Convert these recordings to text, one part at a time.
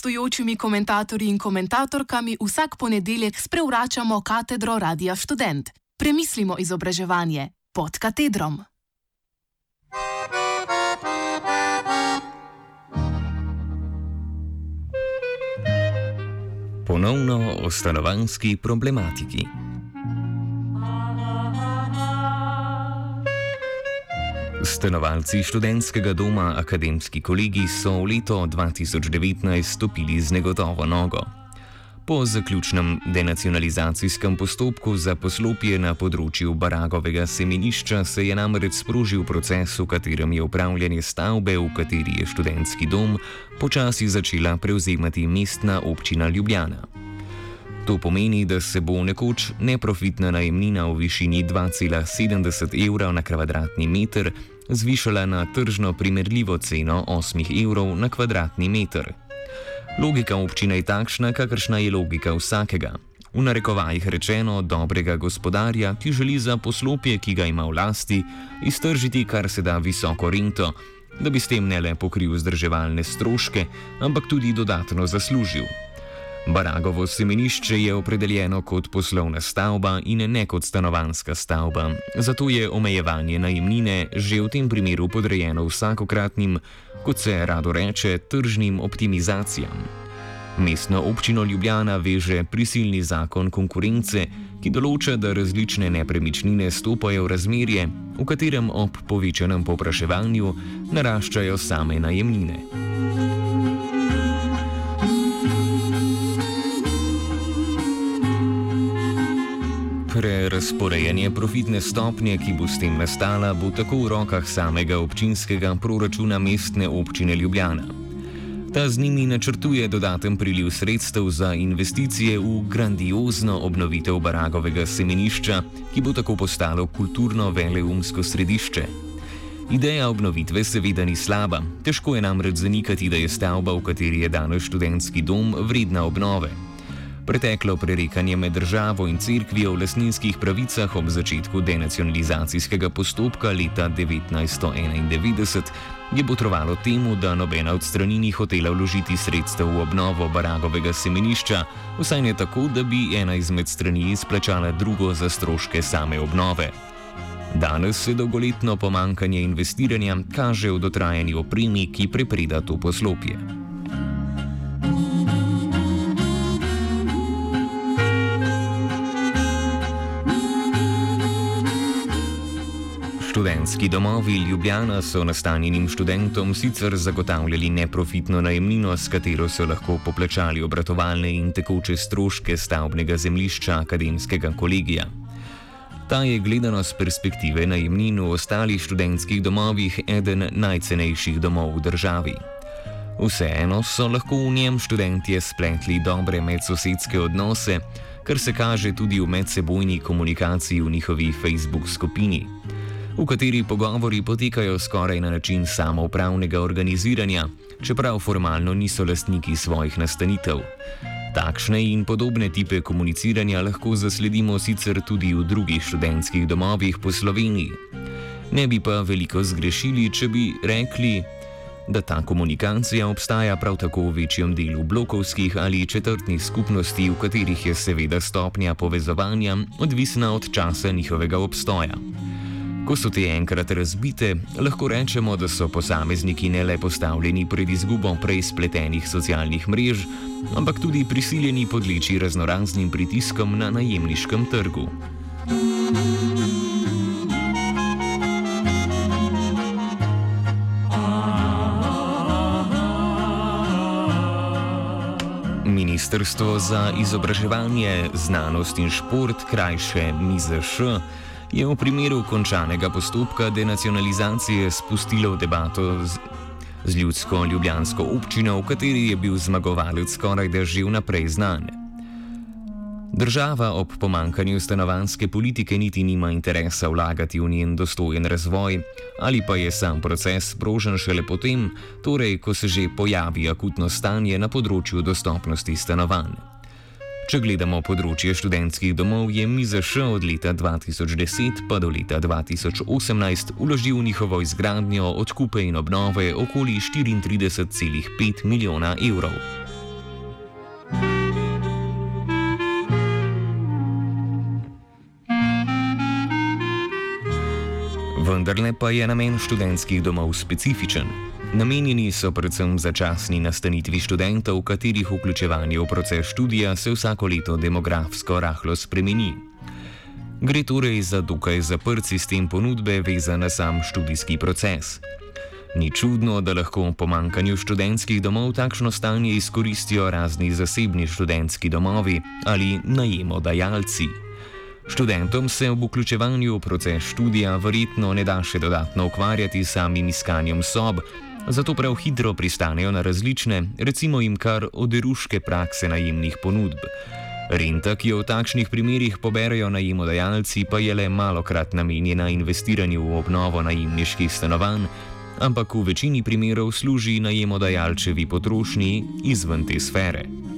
gostujočimi komentatorji in komentatorkami vsak ponedeljek sprevračamo katedro Radia Student. Premislimo izobraževanje pod katedrom. Ponovno o stanovanski problematiki. Stanovalci študentskega doma Akademski kolegi so v leto 2019 stopili z negotovo nogo. Po zaključnem denacionalizacijskem postopku za poslopje na področju Baragovega semenišča se je namreč sprožil proces, v katerem je upravljanje stavbe, v kateri je študentski dom, počasi začela prevzemati mestna občina Ljubljana. To pomeni, da se bo nekoč neprofitna najemnina v višini 2,70 evra na kvadratni meter zvišala na tržno primerljivo ceno 8 evrov na kvadratni meter. Logika občine je takšna, kakršna je logika vsakega. V narekovajih rečeno dobrega gospodarja, ki želi za poslopje, ki ga ima v lasti, iztržiti kar se da visoko rento, da bi s tem ne le pokril vzdrževalne stroške, ampak tudi dodatno zaslužil. Baragovo semenišče je opredeljeno kot poslovna stavba in ne kot stanovanska stavba, zato je omejevanje najemnine že v tem primeru podrejeno vsakokratnim, kot se rado reče, tržnim optimizacijam. Mestno občino Ljubljana veže prisilni zakon konkurence, ki določa, da različne nepremičnine stopajo v razmerje, v katerem ob povečanem popraševanju naraščajo same najemnine. Prerasporejanje profitne stopnje, ki bo s tem nastala, bo tako v rokah samega občinskega proračuna mestne občine Ljubljana. Ta z njimi načrtuje dodaten priliv sredstev za investicije v grandiozno obnovitev Baragovega semenišča, ki bo tako postalo kulturno veleumsko središče. Ideja obnovitve seveda ni slaba, težko je namreč zanikati, da je stavba, v kateri je danes študentski dom, vredna obnove. Preteklo prerekanje med državo in crkvijo v lasninskih pravicah ob začetku denacionalizacijskega postopka leta 1991 je potrovalo temu, da nobena od strani ni hotela vložiti sredstev v obnovo baragovega semenišča, vsaj ne tako, da bi ena izmed strani izplačala drugo za stroške same obnove. Danes se dolgoletno pomankanje investiranja kaže v dotrajani opremi, ki prepreda to poslopje. Študentski domovi Ljubljana so nastanjenim študentom sicer zagotavljali neprofitno najemnino, s katero so lahko poplačali obratovalne in tekoče stroške stavbnega zemljišča akademskega kolegija. Ta je gledano z perspektive najemnin v ostalih študentskih domovih eden najcenejših domov v državi. Vseeno so lahko v njem študentje spletli dobre medsosedske odnose, kar se kaže tudi v medsebojni komunikaciji v njihovi Facebook skupini v kateri pogovori potekajo skoraj na način samoupravnega organiziranja, čeprav formalno niso lastniki svojih nastanitev. Takšne in podobne tipe komuniciranja lahko zasledimo sicer tudi v drugih študentskih domovih po Sloveniji. Ne bi pa veliko zgrešili, če bi rekli, da ta komunikacija obstaja prav tako v večjem delu blokovskih ali četrtnih skupnosti, v katerih je seveda stopnja povezovanja odvisna od časa njihovega obstoja. Ko so te enkrat razbite, lahko rečemo, da so posamezniki ne le postavljeni pred izgubo prej spletenih socialnih mrež, ampak tudi prisiljeni podleči raznoraznim pritiskom na najemniškem trgu. Ministrstvo za izobraževanje, znanost in šport, krajše MIZŠ, je v primeru končanega postopka denacionalizacije spustilo debato z, z ljudsko ljubljansko občino, v kateri je bil zmagovalec skoraj da že vnaprej znan. Država ob pomankanju stanovanske politike niti nima interesa vlagati v njen dostojen razvoj, ali pa je sam proces sprožen šele potem, torej ko se že pojavi akutno stanje na področju dostopnosti stanovanj. Če gledamo področje študentskih domov, je MIZŠ od leta 2010 pa do leta 2018 vložil v njihovo izgradnjo, odkupe in obnove okoli 34,5 milijona evrov. Vendarle pa je namen študentskih domov specifičen. Namenjeni so predvsem začasni nastanitvi študentov, katerih vključevanje v proces študija se vsako leto demografsko rahlo spremeni. Gre torej za dokaj zaprt sistem ponudbe, vezan na sam študijski proces. Ni čudno, da lahko v pomankanju študentskih domov takšno stanje izkoristijo razni zasebni študentski domovi ali najemodajalci. Študentom se ob vključevanju v proces študija verjetno ne da še dodatno ukvarjati s samim iskanjem sob, zato prav hitro pristanejo na različne, recimo jim kar oderuške prakse najemnih ponudb. Renta, ki jo v takšnih primerjih poberajo najemodajalci, pa je le malokrat namenjena investiranju v obnovo najemniških stanovanj, ampak v večini primerov služi najemodajalčevi potrošnji izven te sfere.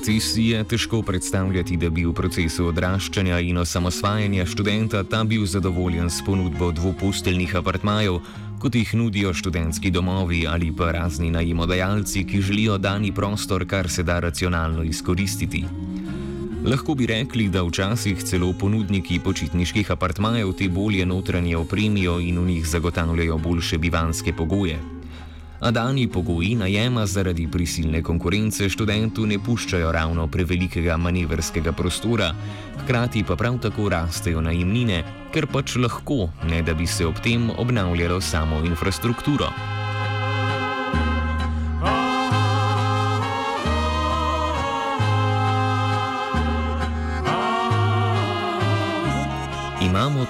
Hkrati si je težko predstavljati, da bi v procesu odraščanja in osamosvajanja študenta ta bil zadovoljen s ponudbo dvoposteljnih apartmajev, kot jih nudijo študentski domovi ali pa razni najemodajalci, ki želijo dani prostor kar se da racionalno izkoristiti. Lahko bi rekli, da včasih celo ponudniki počitniških apartmajev te bolje notranje opremijo in v njih zagotavljajo boljše bivanske pogoje a dani pogoji najema zaradi prisilne konkurence študentu ne puščajo ravno prevelikega manevrskega prostora, hkrati pa prav tako rastejo najemnine, ker pač lahko, ne da bi se ob tem obnavljalo samo infrastrukturo.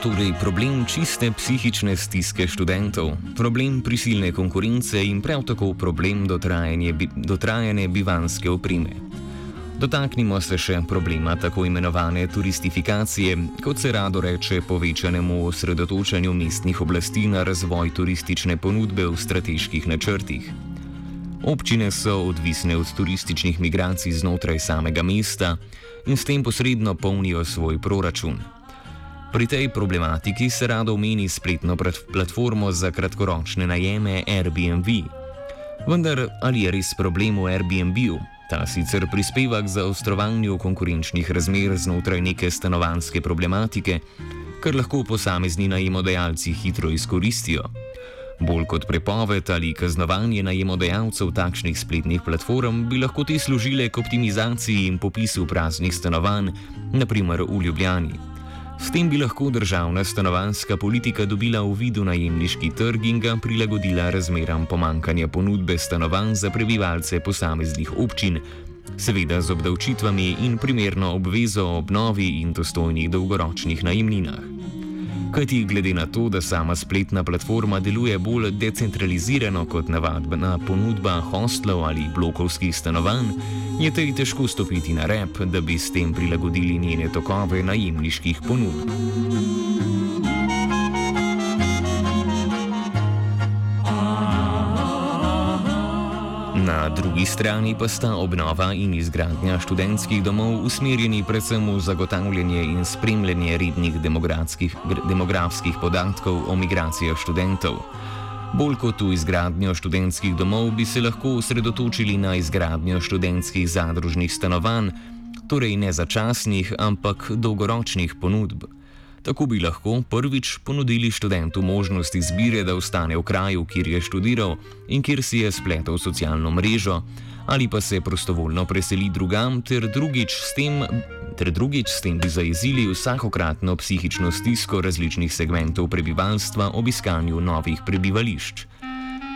Torej problem čiste psihične stiske študentov, problem prisilne konkurence in prav tako problem dotrajane bivanske opreme. Dotaknimo se še problema tako imenovane turistifikacije, kot se rado reče povečanemu osredotočanju mestnih oblasti na razvoj turistične ponudbe v strateških načrtih. Občine so odvisne od turističnih migracij znotraj samega mesta in s tem posredno polnijo svoj proračun. Pri tej problematiki se rado omeni spletno platformo za kratkoročne najeme Airbnb. Vendar ali je res problem v Airbnb-u? Ta sicer prispeva k zaostrovanju konkurenčnih razmer znotraj neke stanovanske problematike, kar lahko posamezni najemodajalci hitro izkoristijo. Bolj kot prepoved ali kaznovanje najemodajalcev takšnih spletnih platform bi lahko te služile k optimizaciji in popisu praznih stanovanj, naprimer v Ljubljani. S tem bi lahko državna stanovanska politika dobila v vidu najemniški trg in ga prilagodila razmeram pomankanja ponudbe stanovanj za prebivalce posameznih občin, seveda z obdavčitvami in primerno obvezo o obnovi in dostojnih dolgoročnih najemninah. Kajti glede na to, da sama spletna platforma deluje bolj decentralizirano kot navadna ponudba hostlov ali blokovskih stanovanj, je tej težko stopiti na rep, da bi s tem prilagodili njene tokove najemniških ponudb. Na drugi strani pa sta obnova in izgradnja študentskih domov usmerjeni predvsem v zagotavljanje in spremljanje rednih demografskih podatkov o migracijah študentov. Bolj kot v izgradnjo študentskih domov bi se lahko osredotočili na izgradnjo študentskih zadružnih stanovanj, torej ne začasnih, ampak dolgoročnih ponudb. Tako bi lahko prvič ponudili študentu možnost izbire, da ostane v kraju, kjer je študiral in kjer si je spletel socialno mrežo, ali pa se prostovoljno preseli drugam, ter drugič s tem, ter drugič s tem bi zaezili vsakokratno psihično stisko različnih segmentov prebivalstva ob iskanju novih prebivališč.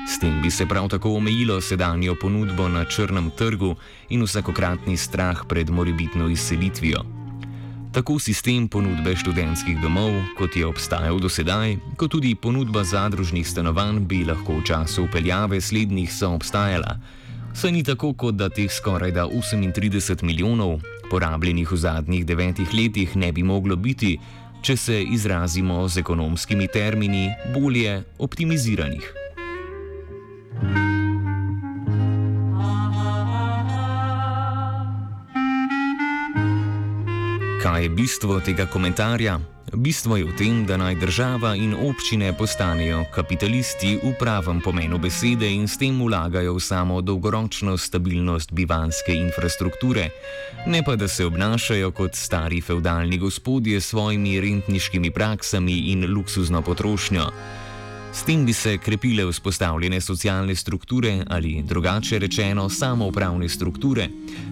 S tem bi se prav tako omejilo sedanjo ponudbo na črnem trgu in vsakokratni strah pred morebitno izselitvijo. Tako sistem ponudbe študentskih domov, kot je obstajal do sedaj, kot tudi ponudba zadružnih stanovanj bi lahko v času upeljave slednjih so obstajala. Saj ni tako, kot da teh skoraj da 38 milijonov, porabljenih v zadnjih devetih letih, ne bi moglo biti, če se izrazimo z ekonomskimi termini, bolje optimiziranih. Kaj je bistvo tega komentarja? Bistvo je v tem, da naj država in občine postanejo kapitalisti v pravem pomenu besede in s tem vlagajo v samo dolgoročno stabilnost bivanske infrastrukture, ne pa da se obnašajo kot stari feudalni gospodje s svojimi rentniškimi praksami in luksuzno potrošnjo. S tem bi se krepile vzpostavljene socialne strukture ali drugače rečeno samoupravne strukture,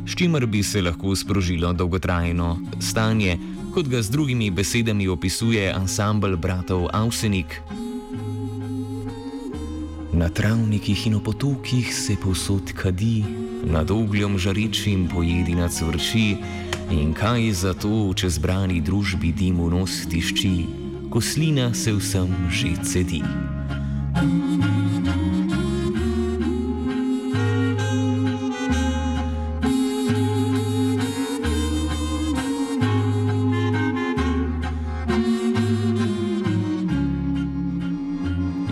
s čimer bi se lahko sprožilo dolgotrajno stanje, kot ga z drugimi besedami opisuje ansambl bratov Avsenik. Na travnikih in opotokih se povsod kadi, nad ogljom žarečim pojedina cvrči in kaj za to, če zbrani družbi dimu nos tišči koslina se vsem že cedi.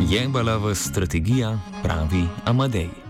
Jebala v strategija pravi Amadej.